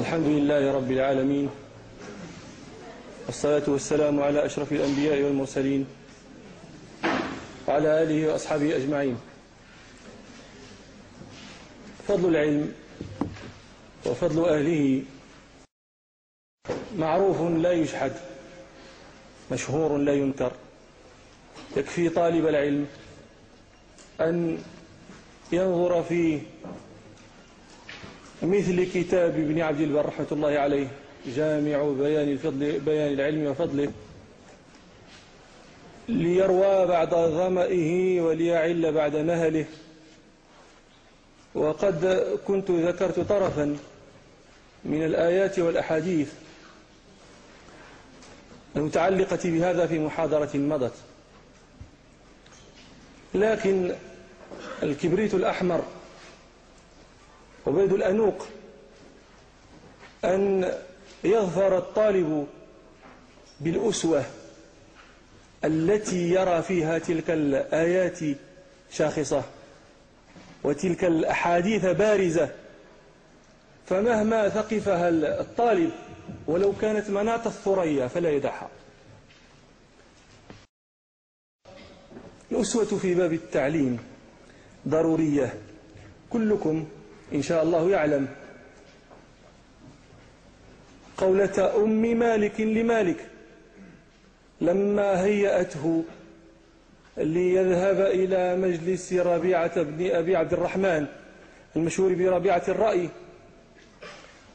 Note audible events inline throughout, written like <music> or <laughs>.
الحمد لله رب العالمين والصلاة والسلام على أشرف الأنبياء والمرسلين وعلى آله وأصحابه أجمعين. فضل العلم وفضل أهله معروف لا يجحد مشهور لا ينكر. يكفي طالب العلم أن ينظر في مثل كتاب ابن عبد البر رحمة الله عليه جامع بيان الفضل بيان العلم وفضله ليروى بعد ظمئه وليعل بعد نهله. وقد كنت ذكرت طرفا من الآيات والأحاديث المتعلقة بهذا في محاضرة مضت. لكن الكبريت الأحمر وبيد الأنوق أن يظفر الطالب بالأسوة التي يرى فيها تلك الآيات شاخصة وتلك الأحاديث بارزة. فمهما ثقفها الطالب ولو كانت مناط الثريا فلا يدعها الأسوة في باب التعليم ضرورية. كلكم إن شاء الله يعلم. قولة أم مالك لمالك. لما هيأته ليذهب إلى مجلس ربيعة بن أبي عبد الرحمن المشهور بربيعة الرأي.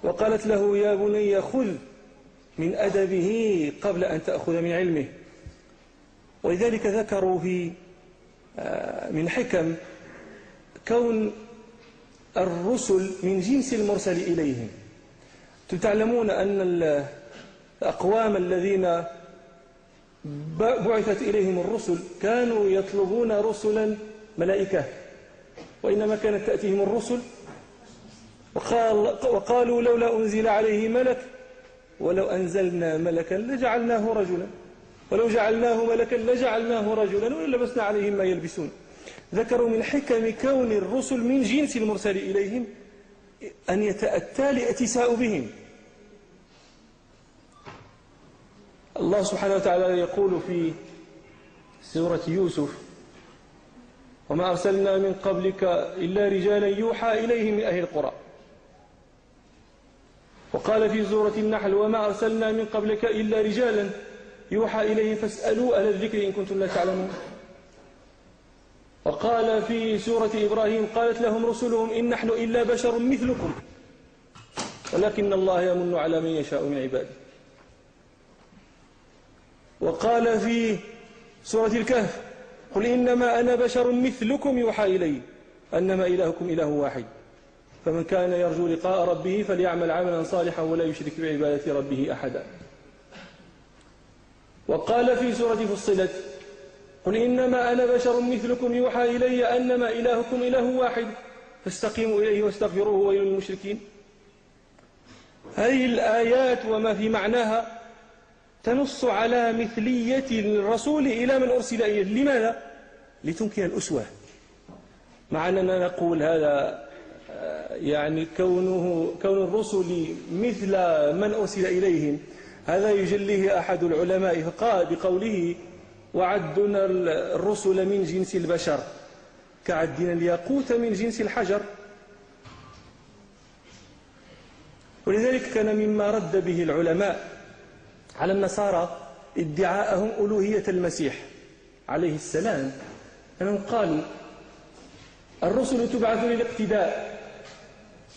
وقالت له يا بني خذ من أدبه قبل أن تأخذ من علمه. ولذلك ذكروا في آه، من حكم كون الرسل من جنس المرسل إليهم. تعلمون أن الأقوام الذين بعثت إليهم الرسل كانوا يطلبون رسلا ملائكة. وإنما كانت تأتيهم الرسل وقال وقالوا لولا أنزل عليه ملك ولو أنزلنا ملكا لجعلناه رجلا. ولو جعلناه ملكا لجعلناه رجلا ولبسنا عليهم ما يلبسون. ذكروا من حكم كون الرسل من جنس المرسل إليهم أن يتأتى الائتساء بهم. الله سبحانه وتعالى يقول في سورة يوسف وما أرسلنا من قبلك إلا رجالا يوحى إليهم من أهل القرى. وقال في سورة النحل وما أرسلنا من قبلك إلا رجالا يوحى إليهم. فاسألوا أهل الذكر إن كنتم لا تعلمون. وقال في سورة إبراهيم قالت لهم رسلهم إن نحن إلا بشر مثلكم. ولكن الله يمن على من يشاء من عباده. وقال في سورة الكهف قل إنما أنا بشر مثلكم يوحى إلي أنما إلهكم إله واحد. فمن كان يرجو لقاء ربه فليعمل عملا صالحا ولا يشرك بعبادة ربه أحدا. وقال في سورة فصلت قل إنما أنا بشر مثلكم يوحى إلي أنما إلهكم إله واحد. فاستقيموا إليه واستغفروه ويل المشركين هذه الآيات وما في معناها تنص على مثلية الرسول إلى من أرسل إليه. لماذا؟ لتمكن الأسوة. مع أننا نقول هذا آه، يعني كونه كون الرسل مثل من أرسل إليهم. هذا يجليه أحد العلماء فقال بقوله وعدنا الرسل من جنس البشر كعدنا الياقوت من جنس الحجر. ولذلك كان مما رد به العلماء على النصارى ادعاءهم ألوهية المسيح عليه السلام أنهم قالوا الرسل تبعث للاقتداء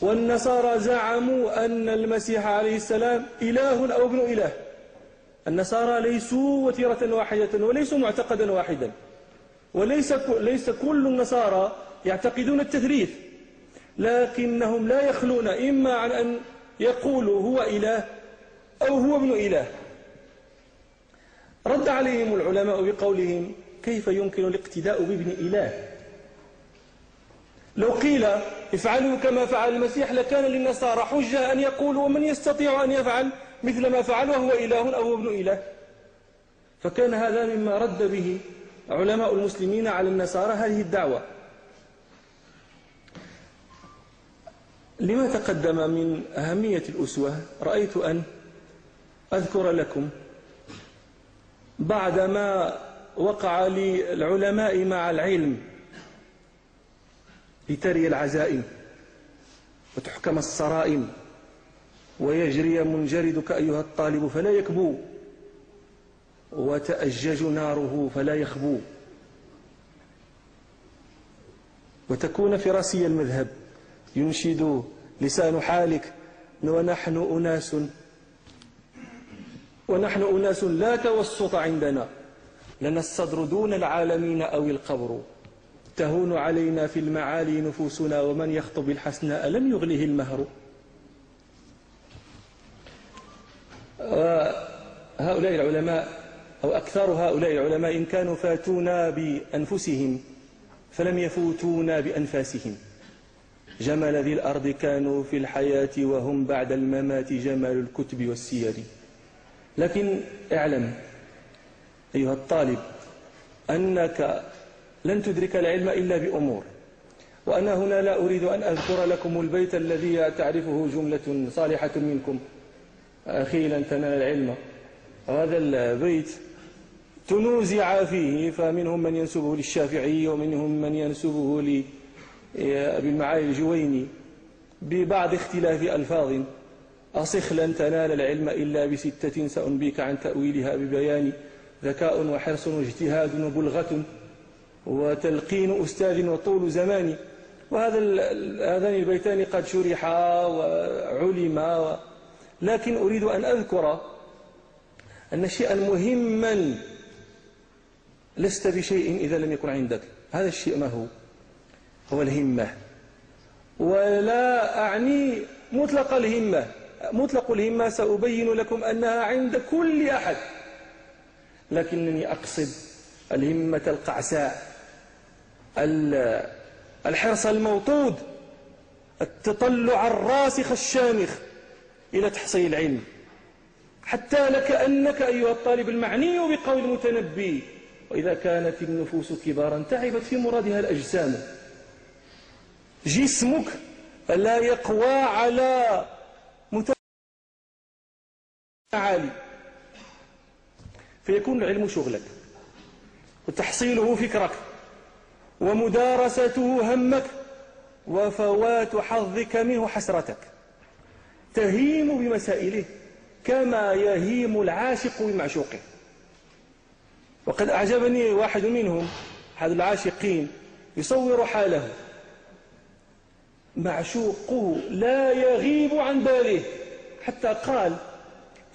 والنصارى زعموا أن المسيح عليه السلام إله أو ابن إله. النصارى ليسوا وتيرة واحدة وليسوا معتقدا واحدا. وليس ليس كل النصارى يعتقدون التثريث لكنهم لا يخلون إما عن أن يقولوا هو إله أو هو ابن إله. رد عليهم العلماء بقولهم كيف يمكن الاقتداء بابن إله؟ لو قيل افعلوا كما فعل المسيح لكان للنصارى حجة أن يقولوا ومن يستطيع أن يفعل. مثل ما فعل وهو إله أو ابن إله. فكان هذا مما رد به علماء المسلمين على النصارى هذه الدعوة. لما تقدم من أهمية الأسوة رأيت أن أذكر لكم بعدما وقع للعلماء مع العلم لتري العزائم وتحكم الصرائم. ويجري منجردك أيها الطالب فلا يكبو وتأجج ناره فلا يخبو. وتكون فراسي المذهب ينشد لسان حالك ونحن أناس ونحن أناس لا توسط عندنا لنا الصدر دون العالمين أو القبر. تهون علينا في المعالي نفوسنا ومن يخطب الحسناء لم يغله المهر. هؤلاء العلماء أو أكثر هؤلاء العلماء إن كانوا فاتونا بأنفسهم فلم يفوتونا بأنفاسهم. جمل ذي الأرض كانوا في الحياة وهم بعد الممات جمال الكتب والسير. لكن اعلم أيها الطالب أنك لن تدرك العلم إلا بأمور وأنا هنا لا أريد أن أذكر لكم البيت الذي تعرفه جملة صالحة منكم. أخي لن تنال العلم هذا البيت تنوزع فيه فمنهم من ينسبه للشافعي ومنهم من ينسبه لأبي المعالي الجويني ببعض اختلاف ألفاظ. أصخ لن تنال العلم إلا بستة سأنبيك عن تأويلها ببيان ذكاء وحرص واجتهاد وبلغة وتلقين أستاذ وطول زمان. وهذا هذان البيتان قد شرحا وعلما لكن أريد أن أذكر أن شيئا مهما لست بشيء إذا لم يكن عندك. هذا الشيء ما هو؟ هو الهمة. ولا أعني مطلق الهمة. مطلق الهمة سأبين لكم أنها عند كل أحد. لكنني أقصد الهمة القعساء الحرص الموطود التطلع الراسخ الشامخ. إلى تحصيل العلم. حتى لكأنك أيها الطالب المعني بقول المتنبي وإذا كانت النفوس كبارا تعبت في مرادها الأجسام. جسمك لا يقوى على عالي فيكون العلم شغلك. وتحصيله فكرك. ومدارسته همك. وفوات حظك منه حسرتك. تهيم بمسائله كما يهيم العاشق بمعشوقه. وقد أعجبني واحد منهم أحد العاشقين يصور حاله. معشوقه لا يغيب عن باله. حتى قال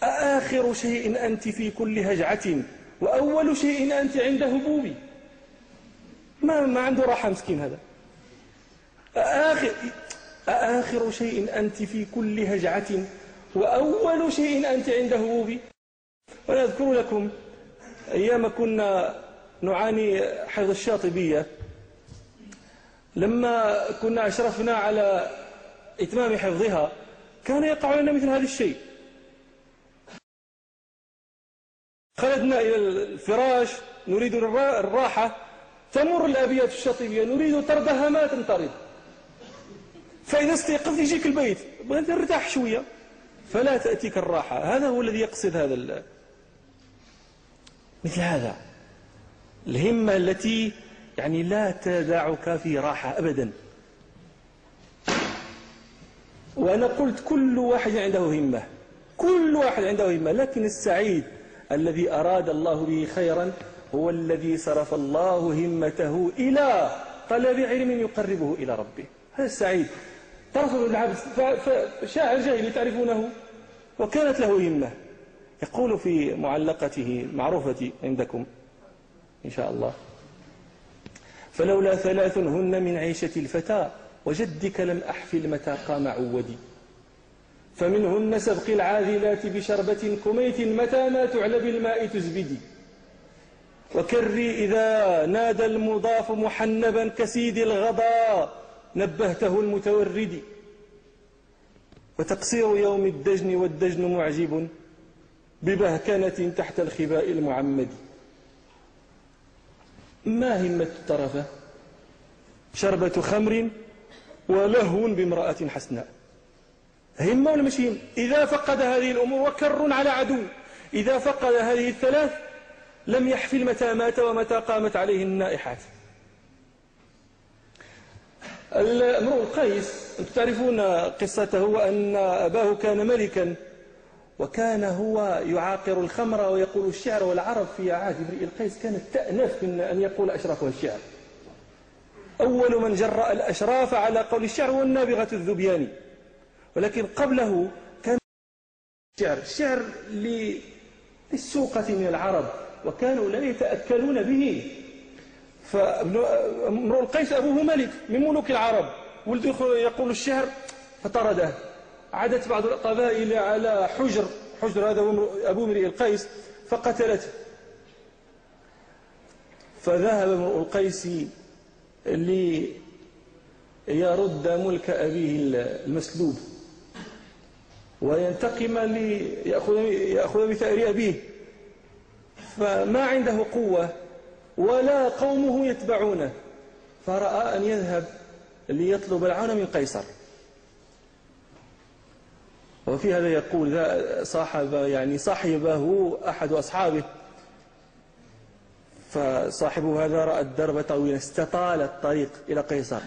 أآخر شيء أنت في كل هجعة وأول شيء أنت عند هبوبي. ما, ما عنده راحة مسكين هذا. أآخر, أآخر شيء أنت في كل هجعة وأول شيء أنت عند هبوبي. وأنا أذكر لكم أيام كنا نعاني حفظ الشاطبية. لما كنا أشرفنا على إتمام حفظها كان يقع لنا مثل هذا الشيء. خلدنا إلى الفراش نريد الراحة. تمر الأبيات الشاطبية نريد طردها ما تنطرد. فإذا استيقظت يجيك البيت. بغيت ترتاح شوية فلا تأتيك الراحة. هذا هو الذي يقصد هذا مثل هذا. الهمة التي يعني لا تدعك في راحة أبدا. وأنا قلت كل واحد عنده همة. كل واحد عنده همة. لكن السعيد الذي أراد الله به خيرا هو الذي صرف الله همته إلى طلب علم يقربه إلى ربه. هذا السعيد. طرف بن العبد شاعر جاهلي تعرفونه؟ وكانت له همة. يقول في معلقته معروفة عندكم إن شاء الله فلولا ثلاث هن من عيشة الفتى وجدك لم أحفل متى قام عودي. فمنهن سبق العاذلات بشربة كميت متى ما تعلى بالماء تزبدي. وكري إذا نادى المضاف محنبا كسيد الغضا نبهته المتورد. وتقصير يوم الدجن والدجن معجب ببهكنة تحت الخباء المعمد. ما همة الطرفة شربة خمر ولهو بامرأة حسناء. همة ولا مش هم؟ إذا فقد هذه الأمور وكر على عدو. إذا فقد هذه الثلاث لم يحفل متى مات ومتى قامت عليه النائحات. امرؤ القيس تعرفون قصته وأن أباه كان ملكا وكان هو يعاقر الخمر ويقول الشعر والعرب في عهد امرئ القيس كانت تأنف من أن يقول أشرفها الشعر. أول من جرأ الأشراف على قول الشعر هو النابغة الذبياني. ولكن قبله كان الشعر الشعر للسوقة من العرب وكانوا لا يتأكلون به. فامرؤ القيس أبوه ملك من ملوك العرب. ولده يقول الشعر فطرده عادت بعض القبائل على حجر. حجر هذا أبو امرئ القيس فقتلته. فذهب امرؤ القيس ليرد ملك أبيه المسلوب. وينتقم ليأخذ يأخذ بثأر أبيه. فما عنده قوة ولا قومه يتبعونه. فرأى أن يذهب ليطلب العون من قيصر. وفي هذا يقول صاحب يعني صاحبه أحد أصحابه. فصاحبه هذا رأى الدرب طويلا استطال الطريق إلى قيصر.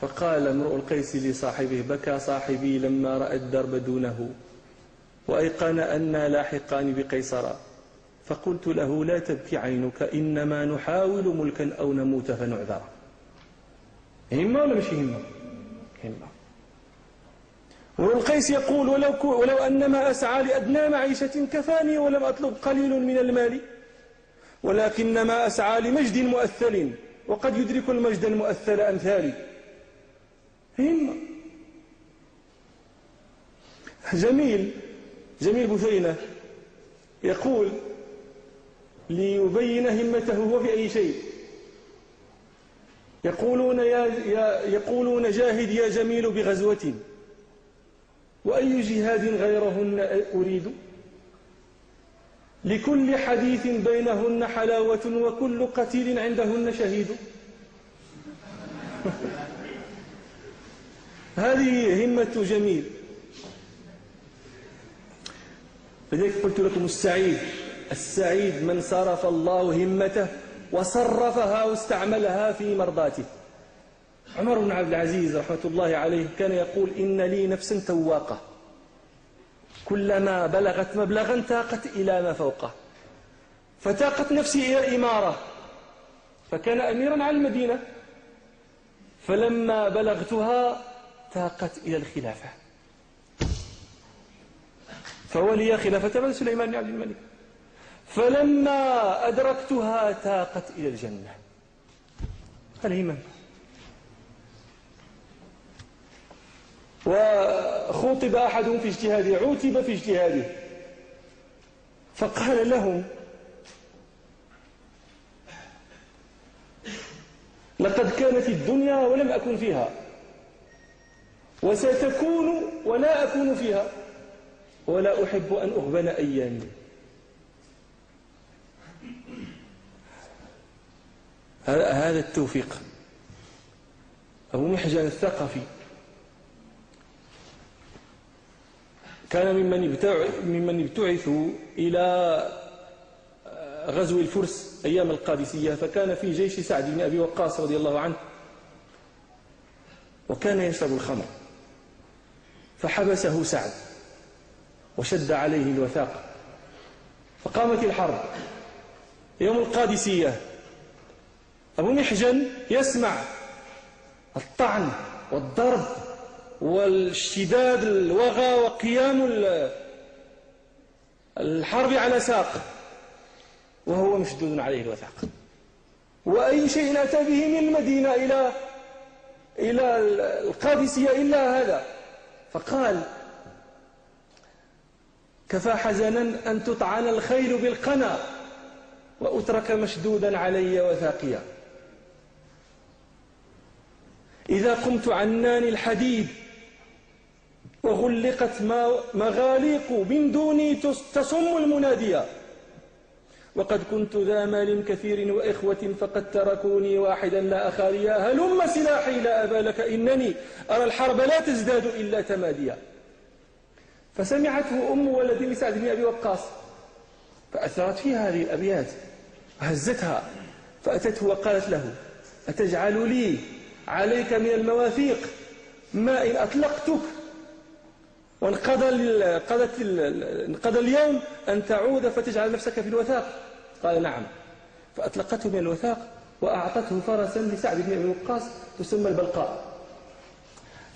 فقال امرؤ القيس لصاحبه بكى صاحبي لما رأى الدرب دونه وأيقن أنا لاحقان بقيصر. فقلت له لا تبكي عينك إنما نحاول ملكا أو نموت فنعذر همة ولا مش همة؟ همة. امرؤ القيس يقول ولو, ولو أنما أسعى لأدنى معيشة كفاني ولم أطلب قليل من المال ولكنما أسعى لمجد مؤثل وقد يدرك المجد المؤثل أمثالي. همة. جميل جميل بثينة يقول ليبين همته هو في أي شيء. يقولون, يا يا يقولون جاهد يا جميل بغزوة. وأي جهاد غيرهن أريد؟ لكل حديث بينهن حلاوة وكل قتيل عندهن شهيد. <laughs> هذه همة جميل. لذلك قلت لكم السعيد. السعيد من صرف الله همته وصرفها واستعملها في مرضاته. عمر بن عبد العزيز رحمة الله عليه كان يقول إن لي نفس تواقة. كلما بلغت مبلغا تاقت إلى ما فوقه. فتاقت نفسي إلى الإمارة. فكان أميرا على المدينة. فلما بلغتها تاقت إلى الخلافة. فولي خلافة بن سليمان بن عبد الملك. فلما أدركتها تاقت إلى الجنة. الهمم. وخوطب أحدهم في اجتهاده عوتب في اجتهاده. فقال لهم لقد كانت الدنيا ولم أكن فيها وستكون ولا أكون فيها ولا أحب أن أغبن أيامي. هذا التوفيق. أبو محجن الثقفي. كان ممن ممن ابتعثوا إلى غزو الفرس أيام القادسية فكان في جيش سعد بن أبي وقاص رضي الله عنه وكان يشرب الخمر فحبسه سعد وشد عليه الوثاق فقامت الحرب. يوم القادسية أبو محجن يسمع الطعن والضرب والاشتداد الوغى وقيام الحرب على ساق وهو مشدود عليه الوثاق. وأي شيء أتى به من المدينة إلى إلى القادسية إلا هذا. فقال كفى حزنا أن تطعن الخيل بالقنا وأترك مشدودا علي وثاقيا. إذا قمت عنان الحديد وغلقت مغاليق من دوني تصم المنادية. وقد كنت ذا مال كثير وإخوة فقد تركوني واحدا لا أخاليا هلم سلاحي لا أبا لك إنني أرى الحرب لا تزداد إلا تماديا فسمعته أم ولد لسعد بن أبي وقاص فأثرت فيها هذه الأبيات وهزتها فأتته وقالت له أتجعل لي عليك من المواثيق. ما إن أطلقتك وانقضى انقضى اليوم أن تعود فتجعل نفسك في الوثاق. قال نعم. فأطلقته من الوثاق وأعطته فرسا لسعد بن أبي وقاص تسمى البلقاء.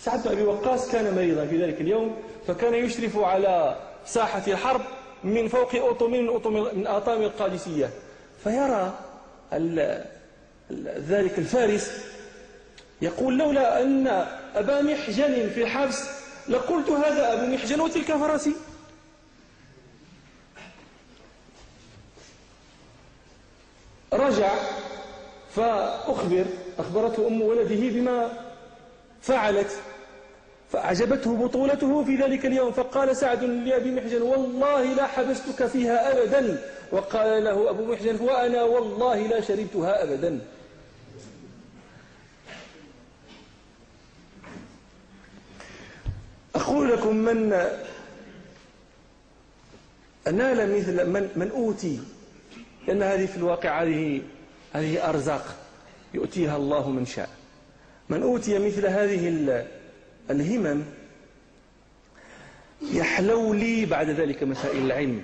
سعد بن أبي وقاص كان مريضا في ذلك اليوم فكان يشرف على ساحة الحرب من فوق أطم من, آطام القادسية. فيرى ذلك الفارس يقول لولا أن أبا محجن في الحبس لقلت هذا أبو محجن وتلك فرسي. رجع فأخبر أخبرته أم ولده بما فعلت فأعجبته بطولته في ذلك اليوم فقال سعد لأبي محجن والله لا حبستك فيها أبدا. وقال له أبو محجن وأنا والله لا شربتها أبدا. أقول لكم من نال مثل من, من أوتي؟ لأن هذه في الواقع هذه هذه أرزاق يؤتيها الله من شاء. من أوتي مثل هذه الهمم يحلو لي بعد ذلك مسائل العلم.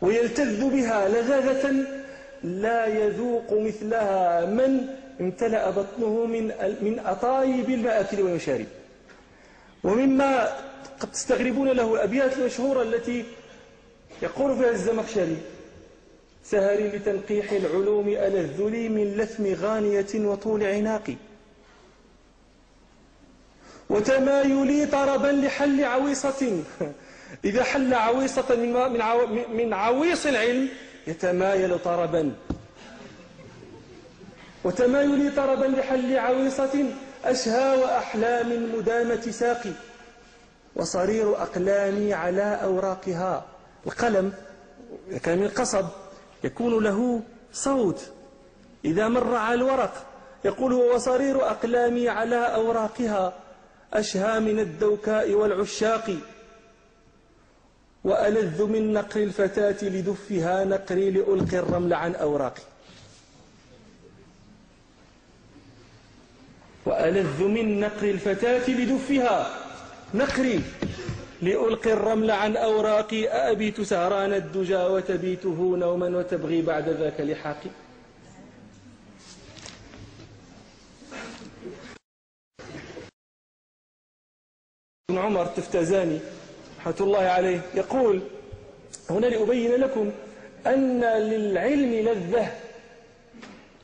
ويلتذ بها لذاذة لا يذوق مثلها من امتلأ بطنه من من أطايب المآكل والمشارب ومما قد تستغربون له الأبيات المشهورة التي يقول فيها الزمخشري سهري لتنقيح العلوم ألذ لي من لثم غانية وطول عناقي. وتمايلي طربا لحل عويصة. <laughs> إذا حل عويصة من, من, من عويص العلم يتمايل طربا. وتمايلي طربا لحل عويصة أشهى وأحلام مدامة ساقي وصرير أقلامي على أوراقها. القلم كان من قصب يكون له صوت. إذا مر على الورق يقول هو وصرير أقلامي على أوراقها. أشهى من الدوكاء والعشاق. وألذ من نقر الفتاة لدفها نقري لألقي الرمل عن أوراقي. وألذ من نقر الفتاة لدفها. نقري. لألقي الرمل عن أوراقي. أأبيت سهران الدجى وتبيته نوما وتبغي بعد ذاك لحاقي. ابن عمر التفتازاني رحمة الله عليه يقول هنا لأبين لكم أن للعلم لذة.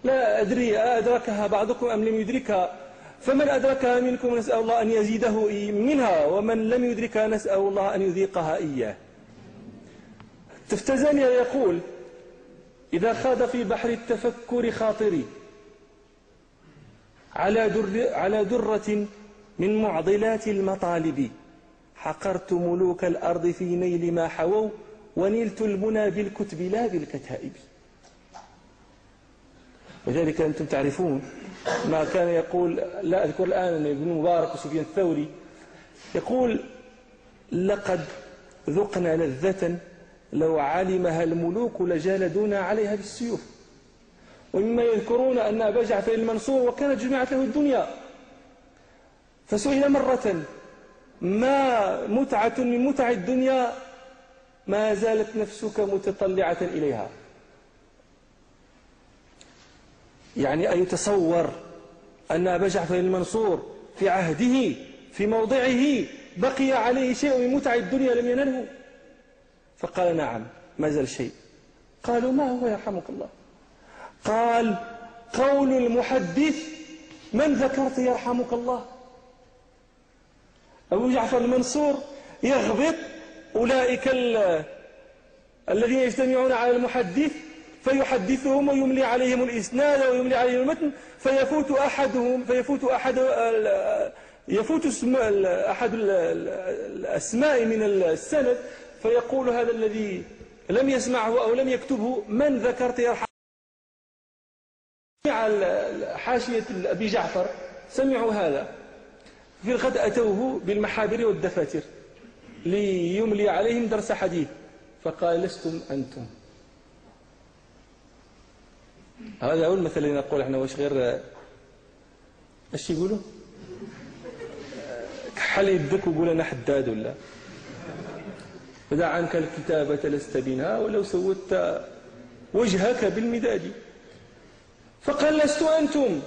لا أدري أدركها بعضكم أم لم يدركها. فمن أدركها منكم نسأل الله أن يزيده منها ومن لم يدركها نسأل الله أن يذيقها إياه. تفتزاني يقول إذا خاض في بحر التفكر خاطري. على, در على درة من معضلات المطالب. حقرت ملوك الأرض في نيل ما حووا ونلت المنى بالكتب لا بالكتائب. وذلك أنتم تعرفون. ما كان يقول لا أذكر الآن ابن مبارك وسفيان الثوري يقول لقد ذقنا لذة لو علمها الملوك لجالدونا عليها بالسيوف ومما يذكرون أن أبا جعفر المنصور وكانت جمعت له الدنيا. فسئل مرة ما متعة من متع الدنيا؟ ما زالت نفسك متطلعة إليها؟ يعني أن يتصور أن أبا جعفر المنصور في عهده في موضعه بقي عليه شيء من متع الدنيا لم ينله. فقال نعم ما زال شيء. قالوا ما هو يرحمك الله؟ قال قول المحدث من ذكرت يرحمك الله؟ أبو جعفر المنصور يغبط أولئك الذين يجتمعون على المحدث فيحدثهم ويملي عليهم الإسناد ويملي عليهم المتن فيفوت أحدهم فيفوت أحد يفوت اسم أحد الأسماء من السند فيقول هذا الذي لم يسمعه أو لم يكتبه من ذكرت يرحم حاشية أبي جعفر سمعوا هذا في الغد أتوه بالمحابر والدفاتر ليملي عليهم درس حديث. فقال لستم أنتم. هذا هو المثل اللي نقول إحنا واش غير إيش يقولوا؟ كحل يدك وقول أنا حداد ولا؟ فدع عنك الكتابة لست بنا ولو سودت وجهك بالمداد. فقال لست أنتم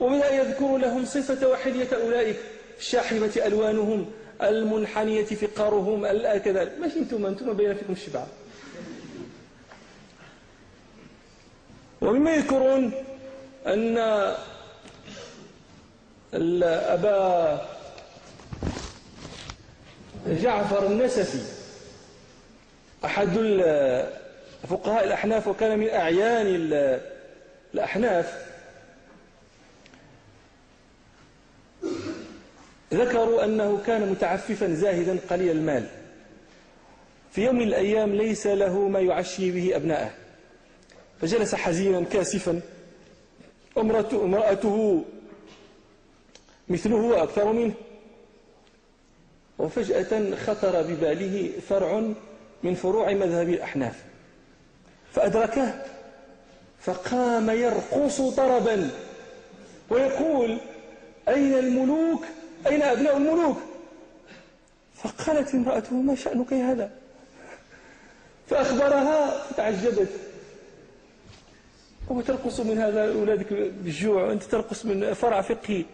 وبدأ يذكر لهم صفة وحدية أولئك الشاحبة ألوانهم المنحنية فقارهم كذا ماشي أنتم أنتم بين فيكم الشبعة ومما يذكرون أن أبا جعفر النسفي أحد فقهاء الأحناف وكان من أعيان الأحناف ذكروا أنه كان متعففا زاهدا قليل المال. في يوم من الأيام ليس له ما يعشي به أبناءه. فجلس حزينا كاسفا. امرأته, مثله وأكثر منه. وفجأة خطر بباله فرع من فروع مذهب الأحناف. فأدركه فقام يرقص طربا. ويقول أين الملوك؟ أين أبناء الملوك؟ فقالت امرأته ما شأنك هذا؟ فأخبرها فتعجبت. هو ترقص من هذا أولادك بالجوع وأنت ترقص من فرع فقهي.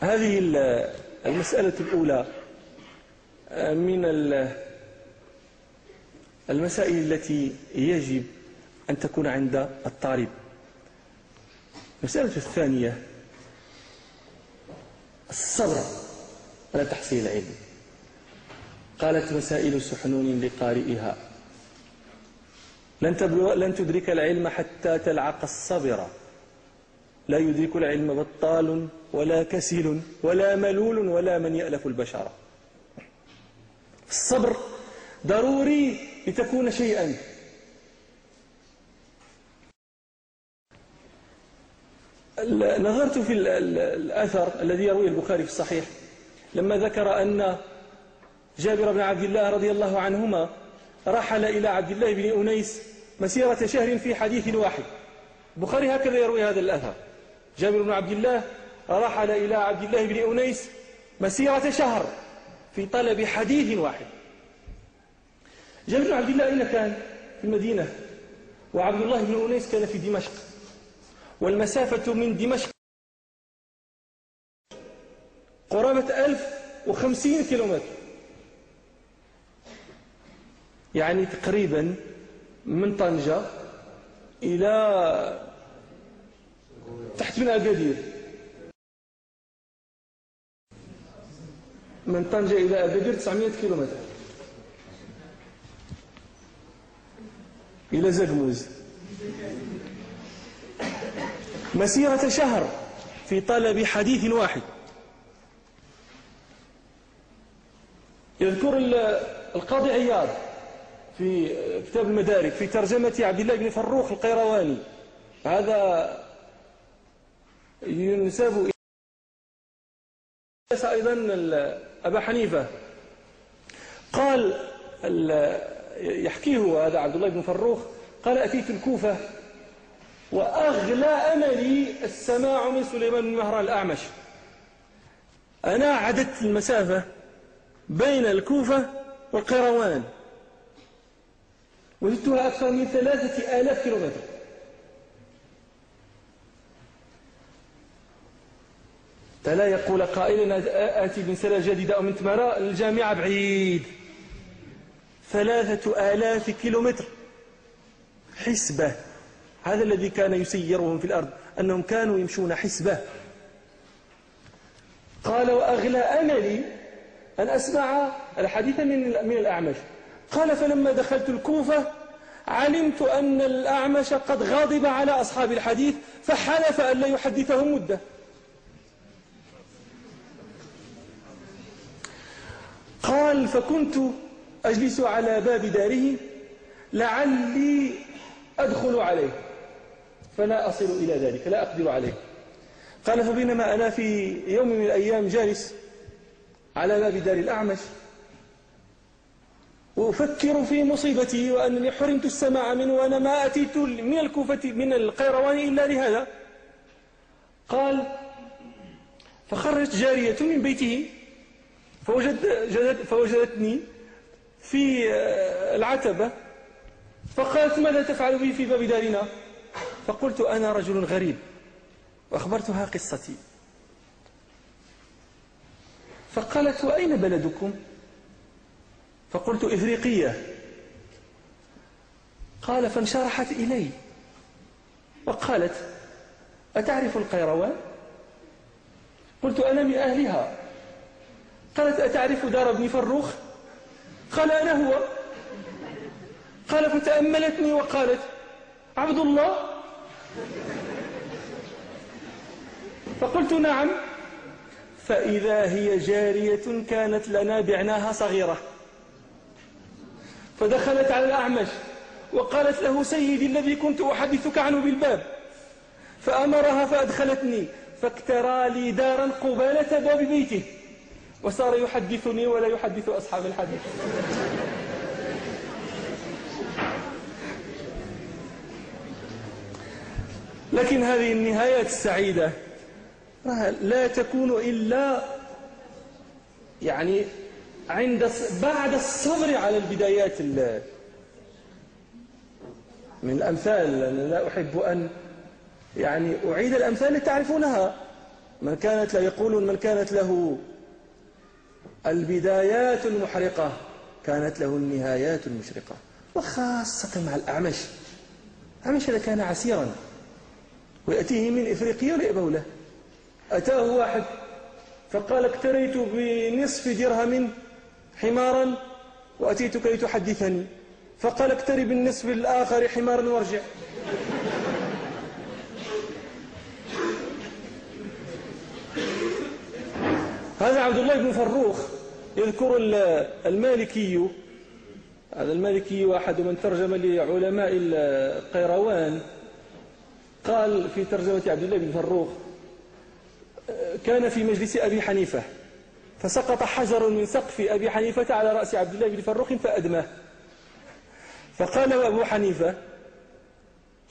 هذه المسألة الأولى من المسائل التي يجب أن تكون عند الطالب. المسألة الثانية الصبر على تحصيل العلم. قالت مسائل سحنون لقارئها. لن, لن تدرك العلم حتى تلعق الصبر. لا يدرك العلم بطال ولا كسل ولا ملول ولا من يألف البشر. الصبر ضروري لتكون شيئا. نظرت في الأثر الذي يرويه البخاري في الصحيح لما ذكر أن جابر بن عبد الله رضي الله عنهما رحل إلى عبد الله بن أنيس مسيرة شهر في حديث واحد. البخاري هكذا يروي هذا الأثر. جابر بن عبد الله رحل إلى عبد الله بن أنيس مسيرة شهر في طلب حديث واحد. جابر بن عبد الله أين كان؟ في المدينة. وعبد الله بن أنيس كان في دمشق. والمسافة من دمشق قرابة ألف وخمسين كيلومتر. يعني تقريبا من طنجة إلى تحت من أكادير من طنجة إلى أكادير 900 كيلومتر. إلى زقموز. مسيرة شهر في طلب حديث واحد. يذكر القاضي عياض. في كتاب المدارك في ترجمة عبد الله بن فروخ القيرواني. هذا ينسب أيضا أبا حنيفة. قال يحكيه هذا عبد الله بن فروخ قال أتيت الكوفة وأغلى أملي السماع من سليمان بن مهران الأعمش. أنا عددت المسافة بين الكوفة والقيروان. وجدتها أكثر من ثلاثة آلاف كيلومتر. فلا يقول قائل آتي من سنة جديدة أو من تمارا الجامعة بعيد. ثلاثة آلاف كيلومتر. حسبة. هذا الذي كان يسيرهم في الأرض أنهم كانوا يمشون حسبة. قال وأغلى أملي أن أسمع الحديث من من الأعمش. قال فلما دخلت الكوفة علمت أن الأعمش قد غاضب على أصحاب الحديث فحلف أن لا يحدثهم مدة. قال فكنت أجلس على باب داره لعلي أدخل عليه فلا أصل إلى ذلك لا أقدر عليه. قال فبينما أنا في يوم من الأيام جالس على باب دار الأعمش وأفكر في مصيبتي وأنني حرمت السماع منه وأنا ما أتيت من الكوفة من القيروان إلا لهذا. قال فخرجت جارية من بيته فوجد فوجدتني في آه، العتبة فقالت ماذا تفعل بي في باب دارنا؟ فقلت أنا رجل غريب وأخبرتها قصتي. فقالت وأين بلدكم؟ فقلت إفريقية. قال فانشرحت إلي. وقالت أتعرف القيروان؟ قلت أنا من أهلها. قالت أتعرف دار ابن فروخ؟ قال أنا هو. قال فتأملتني وقالت عبد الله. فقلت نعم. فإذا هي جارية كانت لنا بعناها صغيرة. فدخلت على الأعمش وقالت له سيدي الذي كنت أحدثك عنه بالباب فأمرها فأدخلتني فاكترى لي دارا قبالة باب بيته وصار يحدثني ولا يحدث أصحاب الحديث. لكن هذه النهايات السعيدة لا تكون إلا يعني عند بعد الصبر على البدايات من الأمثال أنا لا أحب أن يعني أعيد الأمثال تعرفونها. من كانت له يقولون من كانت له البدايات المحرقة كانت له النهايات المشرقة. وخاصة مع الأعمش. الأعمش هذا كان عسيرا ويأتيه من إفريقيا ولا له. أتاه واحد فقال اكتريت بنصف درهم حمارا وأتيتك لتحدثني. فقال اكتري بالنصف الآخر حمارا وارجع. هذا عبد الله بن فروخ يذكر المالكي. هذا المالكي واحد من ترجم لعلماء القيروان. قال في ترجمة عبد الله بن فروخ كان في مجلس أبي حنيفة فسقط حجر من سقف أبي حنيفة على رأس عبد الله بن فروخ فأدماه. فقال أبو حنيفة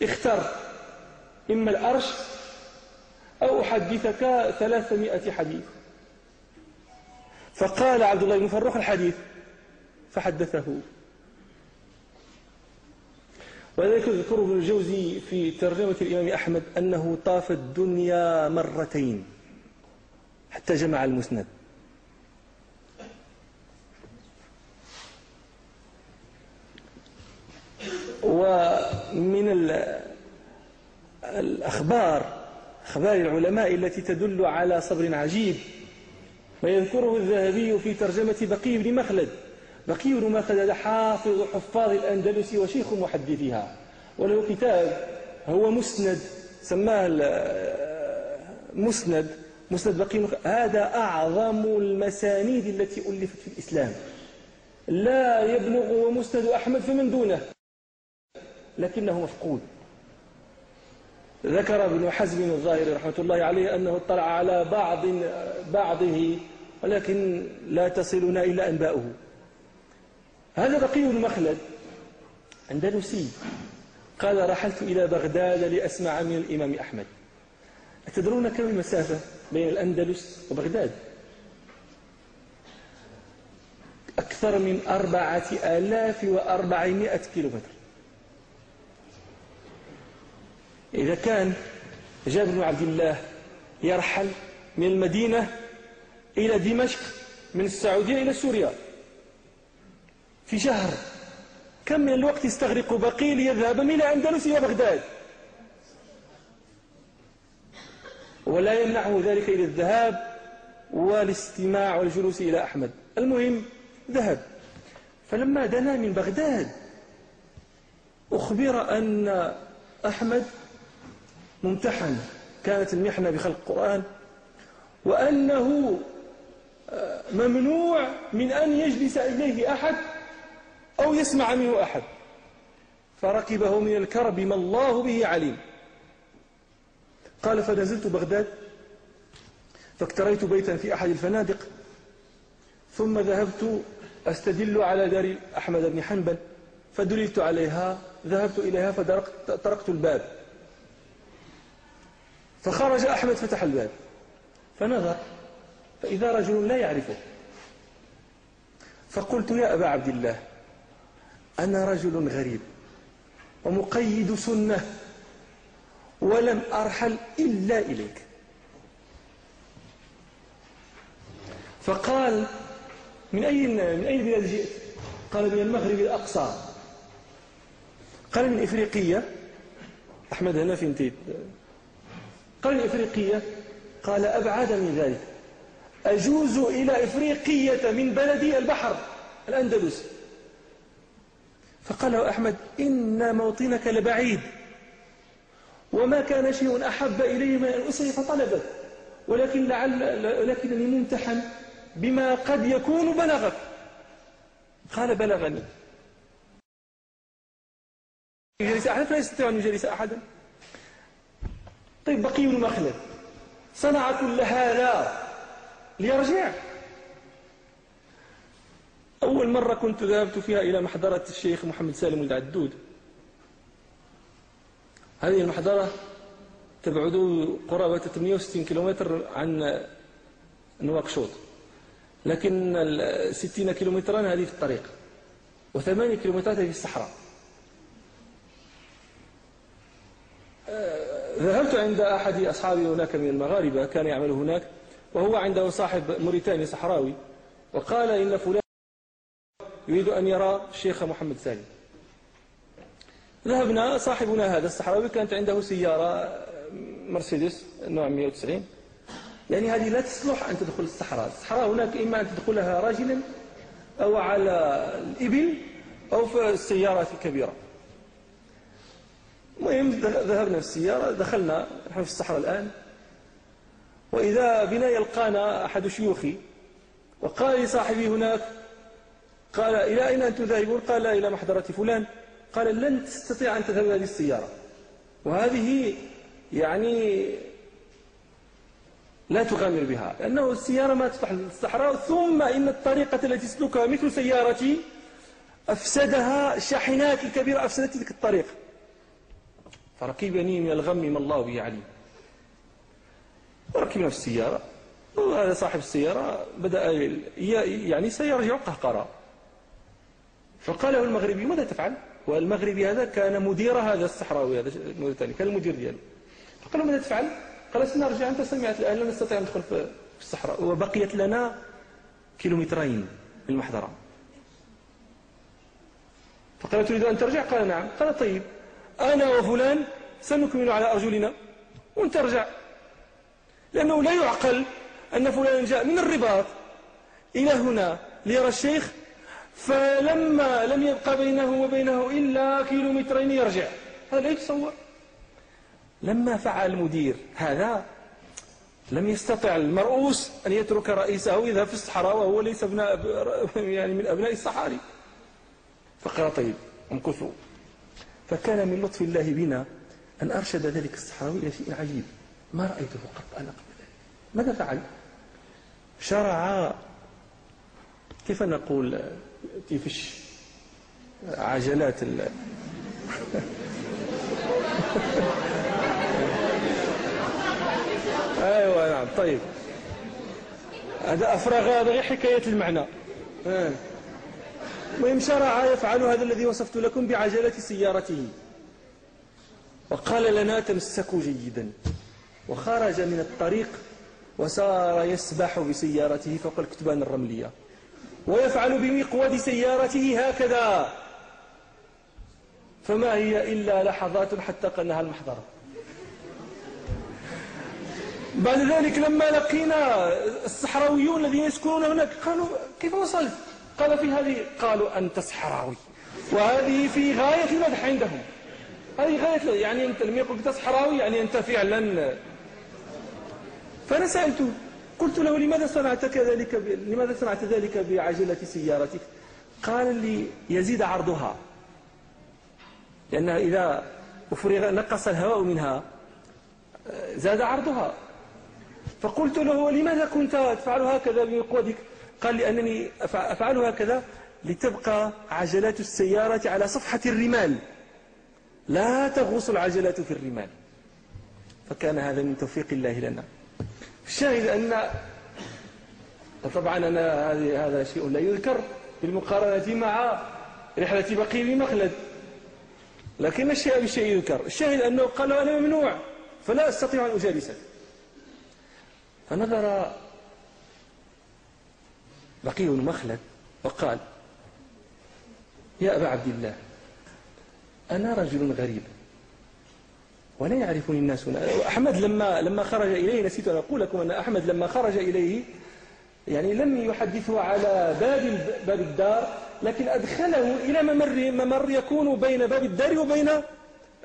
اختر إما الأرش أو أحدثك ثلاثمائة حديث. فقال عبد الله بن فروخ الحديث فحدثه. ولذلك يذكر ابن الجوزي في ترجمة الإمام أحمد أنه طاف الدنيا مرتين حتى جمع المسند. ومن الأخبار أخبار العلماء التي تدل على صبر عجيب. ما يذكره الذهبي في ترجمة بقي بن مخلد. بقي بن مخلد حافظ حفاظ الأندلس وشيخ محدثها وله كتاب هو مسند سماه مسند مسند بقي هذا أعظم المسانيد التي ألفت في الإسلام. لا يبلغ مسند أحمد فمن دونه. لكنه مفقود. ذكر ابن حزم الظاهري رحمة الله عليه أنه اطلع على بعض بعضه ولكن لا تصلنا إلا أنباؤه. هذا بقي المخلد أندلسي. قال رحلت إلى بغداد لأسمع من الإمام أحمد. أتدرون كم المسافة بين الأندلس وبغداد؟ أكثر من أربعة آلاف وأربعمائة كيلومتر. إذا كان جابر بن عبد الله يرحل من المدينة إلى دمشق من السعودية إلى سوريا في شهر. كم من الوقت يستغرق بقي ليذهب من أندلس إلى بغداد. ولا يمنعه ذلك إلى الذهاب والاستماع والجلوس إلى أحمد. المهم ذهب. فلما دنا من بغداد أخبر أن أحمد ممتحن كانت المحنة بخلق القرآن وأنه آه، ممنوع من أن يجلس إليه أحد أو يسمع منه أحد. فركبه من الكرب ما الله به عليم. قال فنزلت بغداد فاكتريت بيتا في أحد الفنادق ثم ذهبت أستدل على دار أحمد بن حنبل فدللت عليها ذهبت إليها فطرقت الباب. فخرج أحمد فتح الباب. فنظر فإذا رجل لا يعرفه. فقلت يا أبا عبد الله أنا رجل غريب ومقيد سنة ولم أرحل إلا إليك. فقال من أي من أي بلاد جئت؟ قال من المغرب الأقصى. قال من إفريقية. أحمد هنا في قال إفريقية؟ قال أبعد من ذلك. أجوز إلى إفريقية من بلدي البحر الأندلس. فقال له أحمد إن موطنك لبعيد وما كان شيء أحب إليه من أن أسري فطلبه ولكن لعل لكنني ممتحن بما قد يكون بلغك قال بلغني. يجلس أحد؟ فلا يستطيع أن يجلس أحدا. طيب بقي المخلد صنع كل هذا ليرجع. أول مرة كنت ذهبت فيها إلى محضرة الشيخ محمد سالم العدود هذه المحضرة تبعد قرابة 68 كيلومتر عن نواكشوط لكن 60 كيلومترا هذه في الطريق وثمانية كيلومترات هذه في الصحراء. ذهبت عند أحد أصحابي هناك من المغاربة كان يعمل هناك وهو عنده صاحب موريتاني صحراوي وقال إن فلان يريد أن يرى الشيخ محمد سالم ذهبنا صاحبنا هذا الصحراوي كانت عنده سيارة مرسيدس نوع 190 يعني هذه لا تصلح أن تدخل الصحراء. الصحراء هناك إما أن تدخلها راجلا أو على الإبل أو في السيارات الكبيرة. المهم ذهبنا في السيارة دخلنا نحن في الصحراء الآن. وإذا بنا يلقانا أحد شيوخي وقال لصاحبي هناك قال إلى أين أنتم ذاهبون؟ قال إلى محضرة فلان. قال لن تستطيع أن تذهب هذه السيارة. وهذه يعني لا تغامر بها لأنه السيارة ما تصلح للصحراء ثم إن الطريقة التي تسلكها مثل سيارتي أفسدها الشاحنات الكبيرة أفسدت تلك الطريق. فركبني من الغم ما الله به عليم وركبنا في السيارة. وهذا صاحب السيارة بدأ يعني سيرجع قهقرا فقال له المغربي ماذا تفعل؟ والمغربي هذا كان مدير هذا الصحراوي هذا الموريتاني كان المدير دياله فقال له ماذا تفعل؟ قال سنرجع أنت سمعت الآن لا نستطيع أن ندخل في الصحراء. وبقيت لنا كيلومترين من المحضرة. فقال تريد أن ترجع؟ قال نعم. قال طيب. أنا وفلان سنكمل على أرجلنا ونترجع. لأنه لا يعقل أن فلان جاء من الرباط إلى هنا ليرى الشيخ فلما لم يبقى بينه وبينه إلا كيلومترين يرجع. هذا لا يتصور. لما فعل المدير هذا لم يستطع المرؤوس أن يترك رئيسه يذهب في الصحراء وهو ليس ابن يعني من أبناء الصحاري. فقال طيب امكثوا فكان من لطف الله بنا أن أرشد ذلك الصحراوي إلى شيء عجيب. ما رأيته قط أنا قبل ذلك؟ ماذا فعل؟ شرع كيف نقول تيفش عجلات ال <laughs> أيوه نعم طيب. هذا أفرغ هذا غير حكاية المعنى. المهم شرع يفعل هذا الذي وصفت لكم بعجلة سيارته. وقال لنا تمسكوا جيدا. وخرج من الطريق وصار يسبح بسيارته فوق الكتبان الرملية. ويفعل بمقود سيارته هكذا. فما هي إلا لحظات حتى قنها المحضرة بعد ذلك لما لقينا الصحراويون الذين يسكنون هناك قالوا كيف وصلت؟ قال في هذه قالوا أنت صحراوي وهذه في غاية المدح عندهم. هذه غاية يعني أنت لم يقل صحراوي يعني أنت فعلا فأنا سألته قلت له لماذا صنعت كذلك ب... لماذا صنعت ذلك بعجلة سيارتك؟ قال لي يزيد عرضها. لأنها إذا أفرغ نقص الهواء منها زاد عرضها. فقلت له لماذا كنت تفعل هكذا بقوتك؟ قال لأنني أفعل هكذا لتبقى عجلات السيارة على صفحة الرمال. لا تغوص العجلات في الرمال. فكان هذا من توفيق الله لنا. الشاهد أن طبعا أنا هذا شيء لا يذكر بالمقارنة مع رحلة بقي بمخلد لكن الشيء بالشيء يذكر. الشاهد أنه قال أنا ممنوع فلا أستطيع أن أجالسك. فنظر بقي بن مخلد وقال يا أبا عبد الله أنا رجل غريب ولا يعرفني الناس هنا. أحمد لما لما خرج إليه نسيت أن أقول لكم أن أحمد لما خرج إليه يعني لم يحدثه على باب باب الدار لكن أدخله إلى ممر ممر يكون بين باب الدار وبين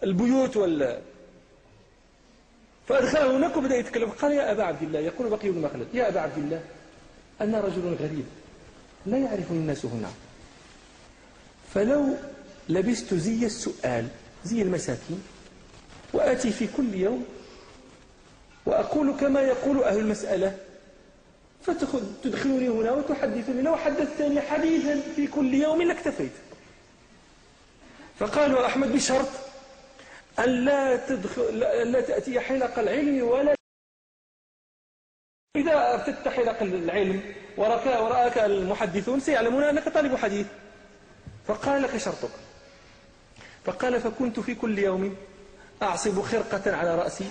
البيوت وال فأدخله هناك وبدأ يتكلم. قال يا أبا عبد الله. يقول بقي بن مخلد. يا أبا عبد الله أنا رجل غريب لا يعرفني الناس هنا. فلو لبست زي السؤال زي المساكين وآتي في كل يوم وأقول كما يقول أهل المسألة فتدخلني هنا وتحدثني. لو حدثتني حديثا في كل يوم لاكتفيت. فقالوا أحمد بشرط أن لا, تدخل لا تأتي حلق العلم ولا إذا ارتدت حلق العلم ورآك المحدثون سيعلمون أنك طالب حديث. فقال لك شرطك. فقال فكنت في كل يوم أعصب خرقة على رأسي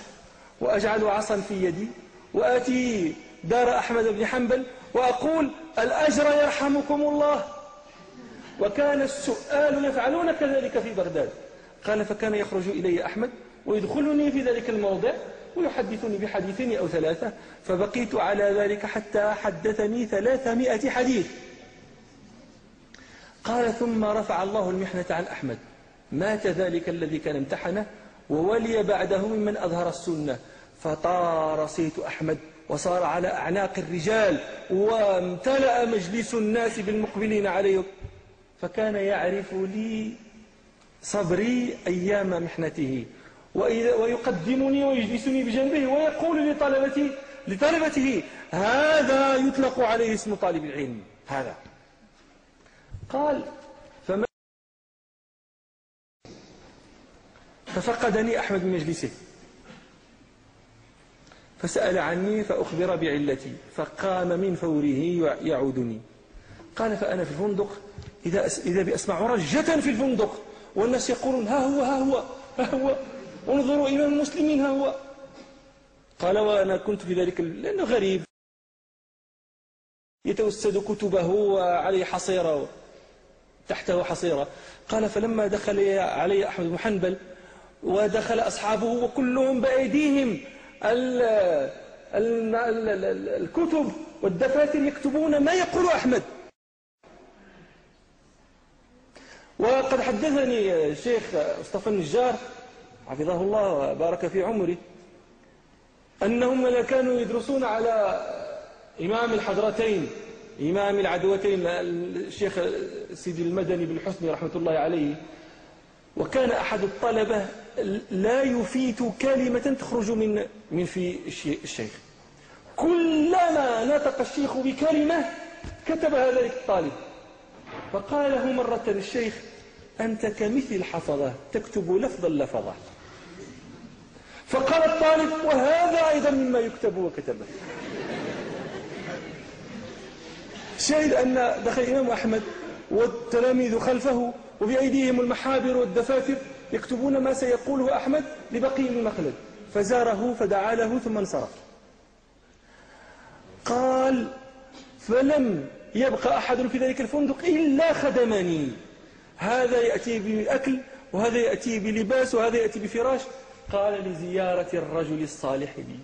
وأجعل عصا في يدي وآتي دار أحمد بن حنبل وأقول الأجر يرحمكم الله. وكان السؤال يفعلون كذلك في بغداد. قال فكان يخرج إلي أحمد ويدخلني في ذلك الموضع ويحدثني بحديثين أو ثلاثة فبقيت على ذلك حتى حدثني ثلاثمائة حديث. قال ثم رفع الله المحنة عن أحمد. مات ذلك الذي كان امتحنه وولي بعده ممن أظهر السنة. فطار صيت أحمد وصار على أعناق الرجال وامتلأ مجلس الناس بالمقبلين عليه. فكان يعرف لي صبري أيام محنته. ويقدمني ويجلسني بجنبه ويقول لطلبتي لطلبته هذا يطلق عليه اسم طالب العلم هذا. قال فما ففقدني أحمد من مجلسه. فسأل عني فأخبر بعلتي فقام من فوره يعودني قال فأنا في الفندق إذا, إذا بأسمع رجة في الفندق والناس يقولون ها هو ها هو ها هو. انظروا إمام المسلمين ها هو. قال وأنا كنت في ذلك لأنه غريب. يتوسد كتبه وعليه حصيرة تحته حصيرة. قال فلما دخل علي أحمد بن حنبل ودخل أصحابه وكلهم بأيديهم الكتب والدفاتر يكتبون ما يقول أحمد. وقد حدثني الشيخ مصطفى النجار حفظه الله وبارك في عمره. أنهم كانوا يدرسون على إمام الحضرتين إمام العدوتين الشيخ سيدي المدني بن حسني رحمة الله عليه وكان أحد الطلبة لا يفيت كلمة تخرج من من في الشيخ. كلما نطق الشيخ بكلمة كتبها ذلك الطالب. فقال له مرة الشيخ أنت كمثل الحفظة تكتب لفظا لفظا فقال الطالب وهذا أيضا مما يكتب وكتبه شاهد أن دخل الإمام أحمد والتلاميذ خلفه وبأيديهم المحابر والدفاتر يكتبون ما سيقوله أحمد لبقي بن مخلد فزاره فدعا له ثم انصرف. قال فلم يبقى أحد في ذلك الفندق إلا خدمني. هذا يأتي بأكل وهذا يأتي بلباس وهذا يأتي بفراش قال لزيارة الرجل الصالح لي.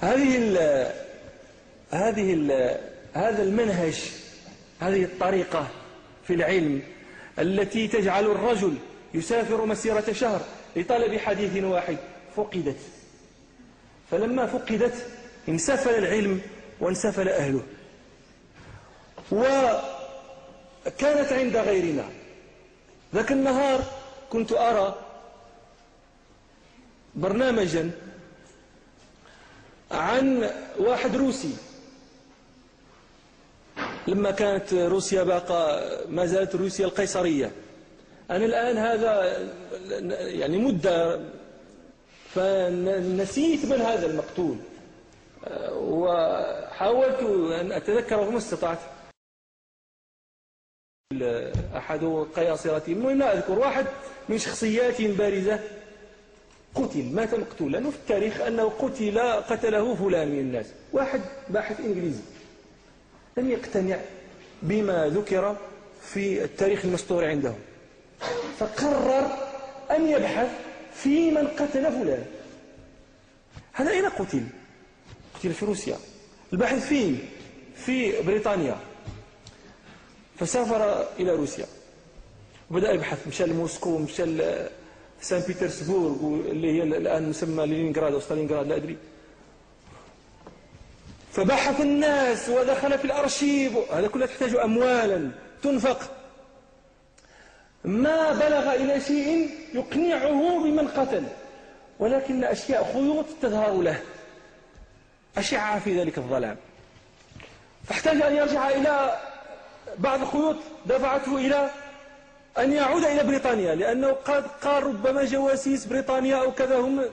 هذه ال هذه ال هذا المنهج هذه الطريقة في العلم التي تجعل الرجل يسافر مسيرة شهر لطلب حديث واحد. فقدت. فلما فقدت انسفل العلم وانسفل أهله. وكانت عند غيرنا. ذاك النهار كنت أرى برنامجا عن واحد روسي. لما كانت روسيا باقى ما زالت روسيا القيصرية. أنا الآن هذا يعني مدة فنسيت من هذا المقتول. وحاولت أن أتذكره ما استطعت. أحد قياصرتهم المهم أذكر واحد من شخصيات بارزة قتل. مات مقتولا في التاريخ أنه قتل قتله فلان من الناس. واحد باحث إنجليزي. لم يقتنع بما ذكر في التاريخ المسطور عندهم. فقرر أن يبحث في من قتل فلان. هذا أين قتل؟ قتل في روسيا. الباحث فين؟ في بريطانيا. فسافر إلى روسيا. وبدأ يبحث مشى لموسكو مشى سان بيترسبورغ اللي هي الآن مسمى لينينغراد أو ستالينغراد لا أدري. فبحث الناس ودخل في الأرشيف. هذا كله تحتاج أموالا. تنفق. ما بلغ إلى شيء يقنعه بمن قتل. ولكن أشياء خيوط تظهر له. أشعة في ذلك الظلام. فاحتاج أن يرجع إلى بعض الخيوط دفعته إلى أن يعود إلى بريطانيا لأنه قد قال ربما جواسيس بريطانيا أو كذا هم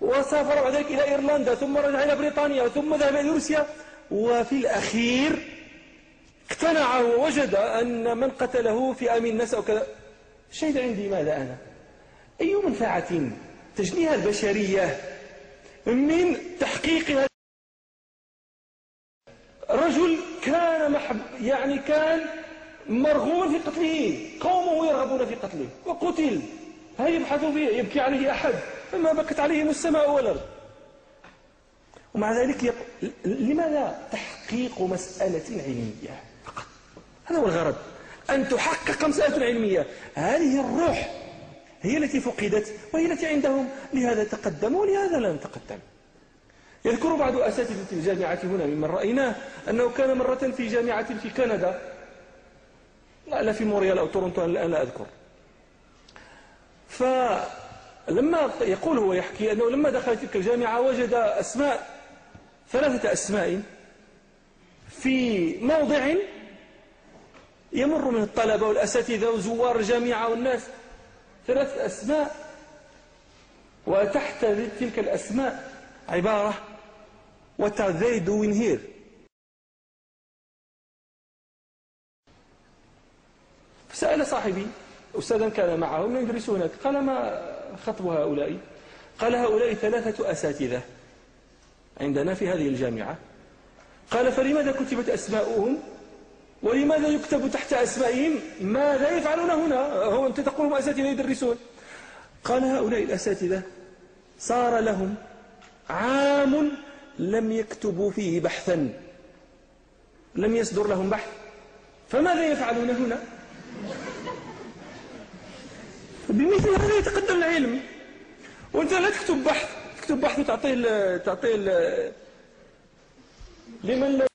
وسافر بعد ذلك إلى إيرلندا ثم رجع إلى بريطانيا ثم ذهب إلى روسيا. وفي الأخير اقتنع ووجد أن من قتله في أمين الناس أو كذا. شهد عندي ماذا أنا؟ أي منفعة تجنيها البشرية من تحقيق رجل كان محب يعني كان مرغوما في قتله قومه يرغبون في قتله وقتل. هل يبحث فيه؟ يبكي عليه أحد. فما بكت عليهم السماء والأرض. ومع ذلك يق... لماذا تحقيق مسألة علمية فقط؟ هذا هو الغرض. أن تحقق مسألة علمية. هذه الروح هي التي فقدت وهي التي عندهم. لهذا تقدموا ولهذا لا نتقدم يذكر بعض أساتذة الجامعة هنا ممن رأيناه أنه كان مرة في جامعة في كندا. لا في موريال أو تورنتو الآن لا أذكر. فلما يقول هو يحكي أنه لما دخل تلك الجامعة وجد أسماء ثلاثة أسماء في موضع يمر من الطلبة والأساتذة وزوار الجامعة والناس. ثلاث أسماء وتحت تلك الأسماء عبارة What are they doing here? فسأل صاحبي أستاذا كان معه من يدرس هناك قال ما خطب هؤلاء؟ قال هؤلاء ثلاثة أساتذة عندنا في هذه الجامعة. قال فلماذا كتبت أسماؤهم؟ ولماذا يكتب تحت أسمائهم؟ ماذا يفعلون هنا؟ هو أنت تقول أساتذة يدرسون. قال هؤلاء الأساتذة صار لهم عام لم يكتبوا فيه بحثا لم يصدر لهم بحث. فماذا يفعلون هنا؟ بمثل هذا يتقدم العلم. وانت لا تكتب بحث تكتب بحث وتعطيه تعطيه لمن لا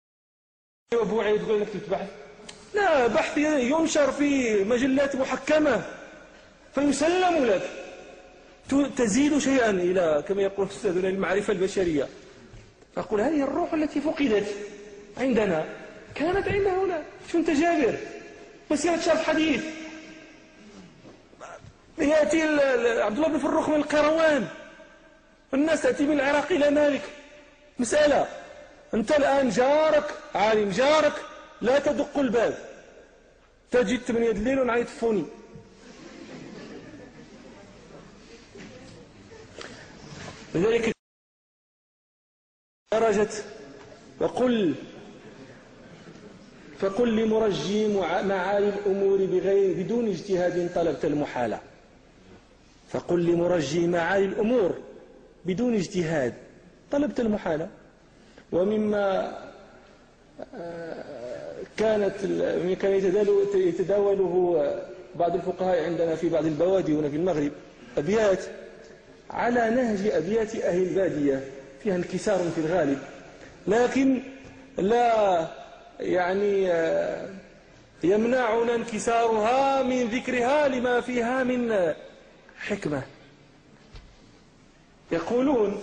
عيد تقول انك كتبت بحث. لا بحث ينشر في مجلات محكمة. فيسلم لك. تزيد شيئا إلى كما يقول أستاذنا المعرفة البشرية. فأقول هذه الروح التي فقدت عندنا كانت عندنا هنا شو أنت جابر؟ مسيرة شاف حديث؟ يأتي عبد الله بن فروخ من القيروان الناس تأتي من العراق إلى مالك. مسألة. أنت الآن جارك عالم جارك لا تدق الباب. تجد ثمانية الليل ونعيط فوني لذلك درجت وقل فقل لمرجي معالي الأمور بغير بدون اجتهاد طلبت المحالة. فقل لمرجي معالي الأمور بدون اجتهاد طلبت المحالة. ومما آه، كانت كان يتداوله بعض الفقهاء عندنا في بعض البوادي هنا في المغرب أبيات على نهج أبيات أهل البادية. فيها انكسار في الغالب. لكن لا يعني آه، يمنعنا انكسارها من ذكرها لما فيها من حكمة. يقولون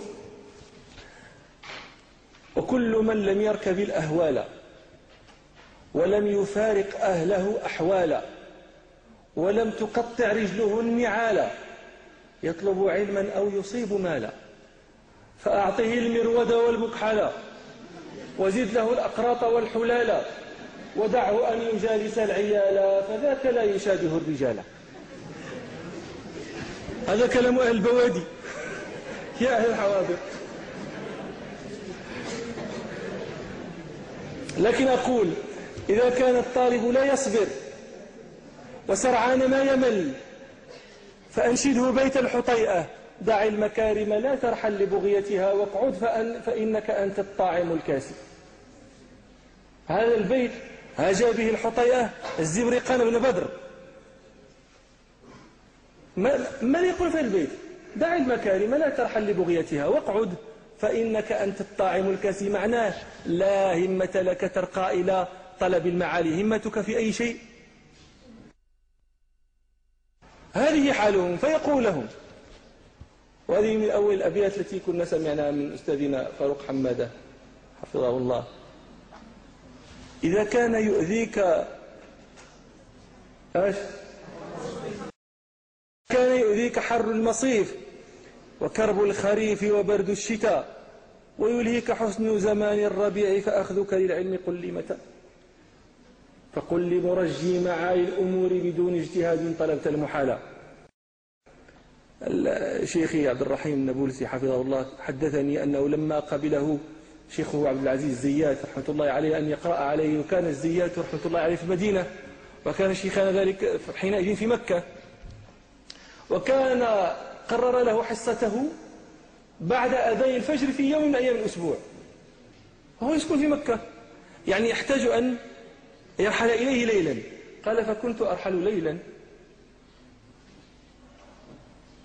وكل من لم يركب الأهوال ولم يفارق أهله أحوالا ولم تقطع رجله النعالا يطلب علما أو يصيب مالا فأعطه المرود والمكحلا وزد له الأقراط والحلالا ودعه أن يجالس العيالا فذاك لا يشابه الرجال. هذا كلام أهل البوادي. يا أهل الحواضر لكن أقول إذا كان الطالب لا يصبر وسرعان ما يمل فأنشده بيت الحطيئة. دع المكارم لا ترحل لبغيتها واقعد فأن فإنك أنت الطاعم الكاسي هذا البيت هاجى به الحطيئة الزبرقان بن بدر. من يقول في البيت؟ دع المكارم لا ترحل لبغيتها واقعد فإنك أنت الطاعم الكاسي معناه لا همة لك ترقى إلى طلب المعالي. همتك في أي شيء؟ هذه حالهم. فيقول لهم وهذه من أول الأبيات التي كنا سمعناها من أستاذنا فاروق حمادة حفظه الله. إذا كان يؤذيك إيش؟ كان يؤذيك حر المصيف وكرب الخريف وبرد الشتاء ويلهيك حسن زمان الربيع فأخذك للعلم قل لي متى فقل لمرجي معالي الأمور بدون اجتهاد طلبت المحالة. شيخي عبد الرحيم النابلسي حفظه الله حدثني أنه لما قبله شيخه عبد العزيز زيات رحمة الله عليه أن يقرأ عليه وكان الزيات رحمة الله عليه في المدينة وكان شيخنا ذلك حينئذ في مكة. وكان قرر له حصته بعد أذان الفجر في يوم من أيام الأسبوع. وهو يسكن في مكة. يعني يحتاج أن يرحل إليه ليلا. قال فكنت أرحل ليلا.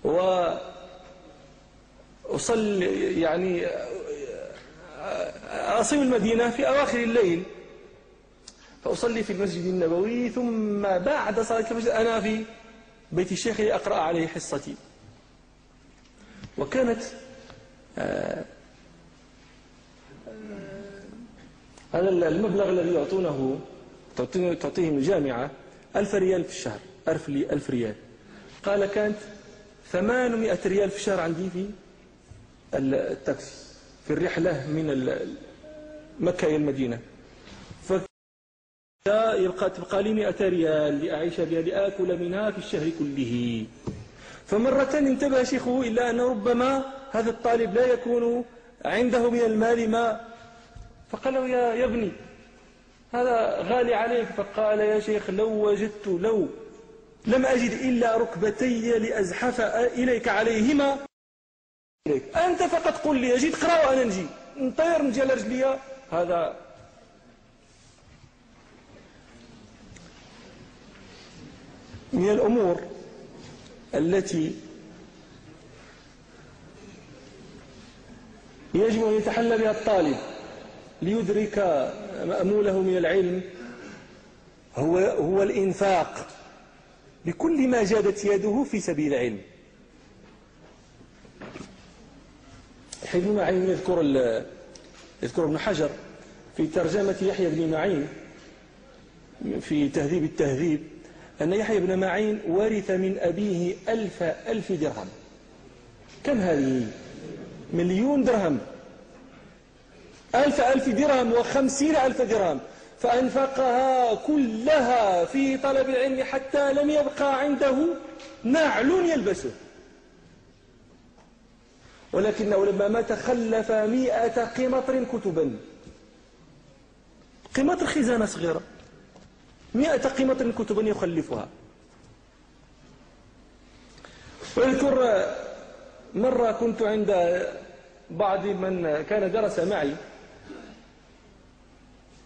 وأصل يعني أصيب المدينة في أواخر الليل. فأصلي في المسجد النبوي ثم بعد صلاة الفجر أنا في بيت الشيخ لأقرأ عليه حصتي. وكانت آه، هذا المبلغ الذي يعطونه تعطيهم الجامعة ألف ريال في الشهر ألف ريال. قال كانت ثمانمائة ريال في الشهر عندي في التاكسي في الرحلة من مكة إلى المدينة. يبقى تبقى لي 100 ريال لأعيش بها لآكل منها في الشهر كله. فمرة انتبه شيخه إلا أن ربما هذا الطالب لا يكون عنده من المال ما. فقال له يا, يا ابني هذا غالي عليك. فقال يا شيخ لو وجدت لو لم أجد إلا ركبتي لأزحف إليك عليهما. إليك أنت فقط قل لي أجد قرأ وأنا نجي. نطير نجي على رجلي. هذا من الأمور التي يجب أن يتحلى بها الطالب ليدرك مأموله من العلم. هو, هو الإنفاق. بكل ما جادت يده في سبيل العلم يحيى بن معين يذكر يذكر ابن حجر في ترجمة يحيى بن معين في تهذيب التهذيب أن يحيى بن معين ورث من أبيه ألف ألف درهم. كم هذه؟ مليون درهم. ألف ألف درهم وخمسين ألف درهم. فأنفقها كلها في طلب العلم حتى لم يبقى عنده نعل يلبسه. ولكنه لما مات خلف مئة قمطر كتبا. قمطر خزانة صغيرة. مئة قمطر كتبا يخلفها. واذكر مرة كنت عند بعض من كان درس معي.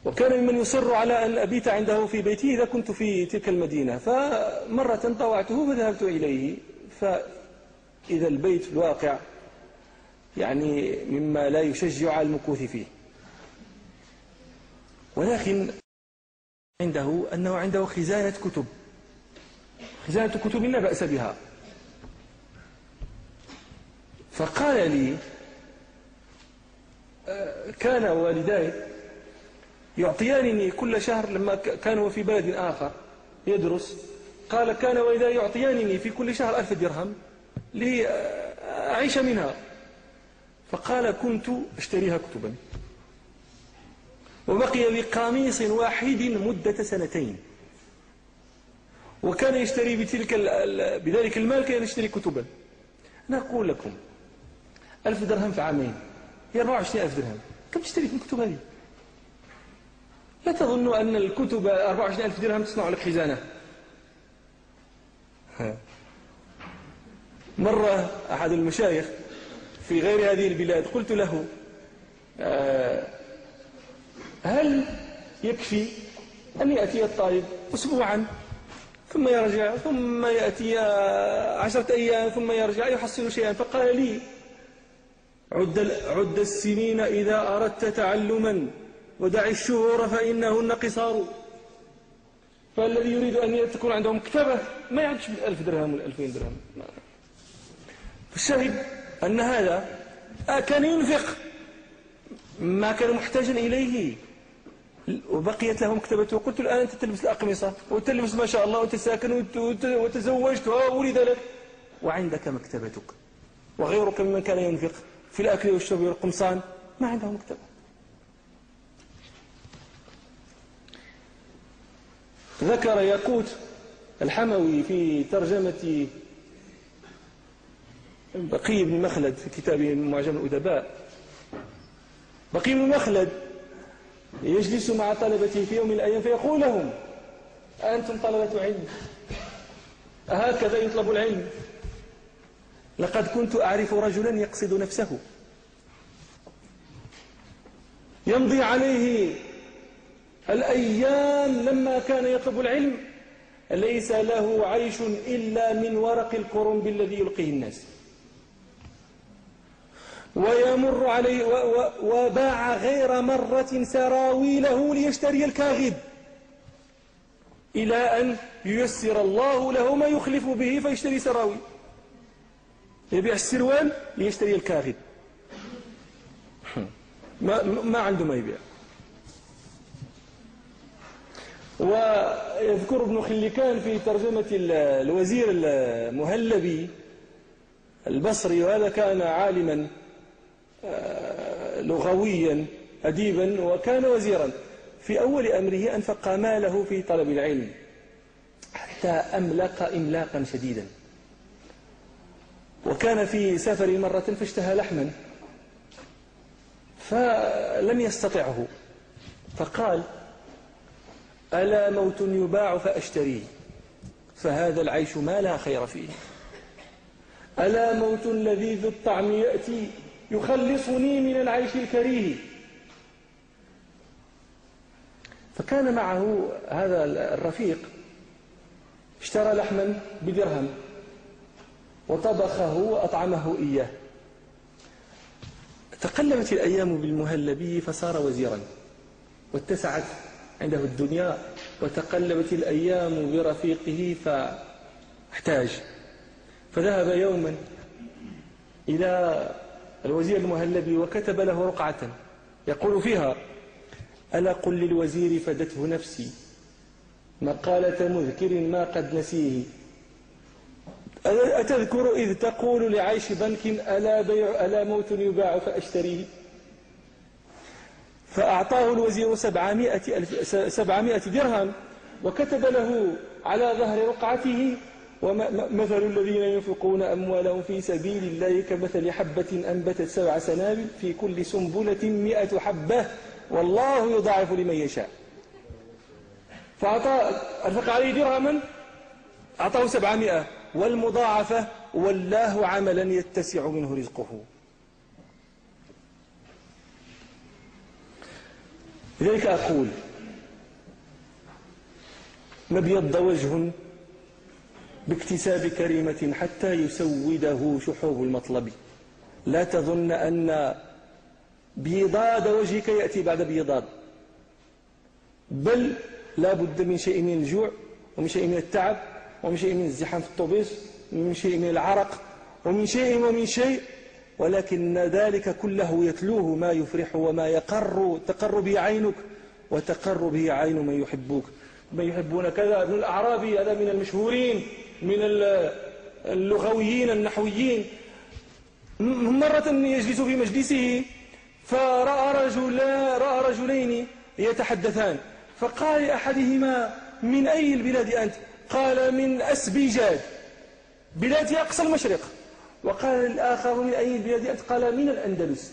وكان ممن يصر على أن أبيت عنده في بيته إذا كنت في تلك المدينة. فمرة طوعته فذهبت إليه. فإذا البيت في الواقع يعني مما لا يشجع على المكوث فيه. ولكن عنده أنه عنده خزانة كتب. خزانة كتب لا بأس بها. فقال لي آه، كان والداي يعطيانني كل شهر لما كان هو في بلد آخر يدرس. قال كان والداي يعطيانني في كل شهر ألف درهم لأعيش منها. فقال كنت أشتريها كتبا. وبقي لي قميص واحد مدة سنتين. وكان يشتري بتلك بذلك المال كان يشتري كتبا. أنا أقول لكم ألف درهم في عامين هي 24 ألف درهم. كم تشتري في الكتب هذه؟ لا تظنوا أن الكتب 24 ألف درهم تصنع لك خزانة. مرة أحد المشايخ في غير هذه البلاد قلت له آه، هل يكفي أن يأتي الطالب أسبوعا؟ ثم يرجع ثم يأتي عشرة أيام ثم يرجع يحصل شيئا؟ فقال لي عد, عد السنين إذا أردت تعلما. ودع الشهور فإنهن قصار. فالذي يريد أن تكون عنده مكتبة ما يعدش بالألف درهم ولا ألفين درهم. فالشاهد أن هذا كان ينفق ما كان محتاجا إليه. وبقيت له مكتبته وقلت الآن أنت تلبس الأقمصة وتلبس ما شاء الله وتساكن وتزوجت وولد لك. وعندك مكتبتك. وغيرك ممن كان ينفق في الأكل والشرب والقمصان ما عنده مكتبة. ذكر ياقوت الحموي في ترجمة بقي بن مخلد في كتابه معجم الأدباء. بقي بن مخلد يجلس مع طلبته في يوم من الأيام فيقول لهم أنتم طلبة علم. أهكذا يطلب العلم. لقد كنت أعرف رجلا يقصد نفسه. يمضي عليه الأيام لما كان يطلب العلم ليس له عيش إلا من ورق الكرنب الذي يلقيه الناس. ويمر عليه وباع غير مرة سراويله ليشتري الكاغد إلى أن ييسر الله له ما يخلف به فيشتري سراويل يبيع السروال ليشتري الكاغد <laughs> ما, ما عنده ما يبيع. ويذكر ابن خلكان في ترجمة الوزير المهلبي البصري وهذا كان عالما آه، لغويا أديبا وكان وزيرا. في أول أمره أنفق ماله في طلب العلم حتى أملق إملاقا شديدا. وكان في سفر مرة فاشتهى لحما فلم يستطعه. فقال ألا موت يباع فأشتريه؟ فهذا العيش ما لا خير فيه. ألا موت لذيذ الطعم يأتي يخلصني من العيش الكريه؟ فكان معه هذا الرفيق اشترى لحما بدرهم وطبخه وأطعمه إياه. تقلبت الأيام بالمهلبي فصار وزيرا واتسعت. عنده الدنيا وتقلبت الأيام برفيقه فاحتاج. فذهب يوما إلى الوزير المهلبي وكتب له رقعة يقول فيها ألا قل للوزير فدته نفسي مقالة مذكر ما قد نسيه. أتذكر إذ تقول لعيش بنك ألا, بيع ألا موت يباع فأشتريه؟ فأعطاه الوزير سبعمائة, سبعمائة درهم وكتب له على ظهر رقعته ومثل الذين ينفقون أموالهم في سبيل الله كمثل حبة أنبتت سبع سنابل في كل سنبلة مئة حبة. والله يضاعف لمن يشاء. فأعطى أنفق عليه درهما أعطاه سبعمائة. والمضاعفة والله عملا يتسع منه رزقه. لذلك أقول نبيض وجه باكتساب كريمة حتى يسوده شحوب المطلب. لا تظن أن بيضاد وجهك يأتي بعد بيضاد. بل لا بد من شيء من الجوع ومن شيء من التعب ومن شيء من الزحام في الطوبيس ومن شيء من العرق ومن شيء ومن شيء ولكن ذلك كله يتلوه ما يفرح وما يقر. تقر به عينك وتقر به عين من يحبوك. من يحبون كذا ابن الأعرابي هذا من المشهورين من اللغويين النحويين. مرة يجلس في مجلسه فرأى رجلا رأى رجلين يتحدثان. فقال لأحدهما من أي البلاد أنت؟ قال من أسبيجاد بلاد أقصى المشرق. وقال الآخر من أي البلاد قال من الأندلس.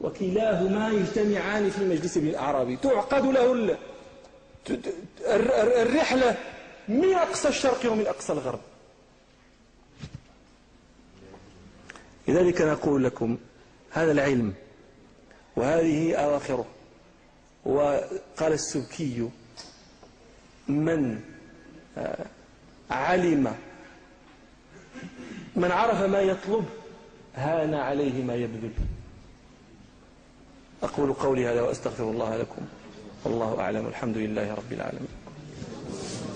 وكلاهما يجتمعان في مجلس ابن الأعرابي تعقد له الرحلة من أقصى الشرق ومن أقصى الغرب. لذلك نقول لكم هذا العلم وهذه أواخره وقال السبكي من آه، علم من عرف ما يطلب هان عليه ما يبذل. أقول قولي هذا وأستغفر الله لكم. والله أعلم. الحمد لله رب العالمين.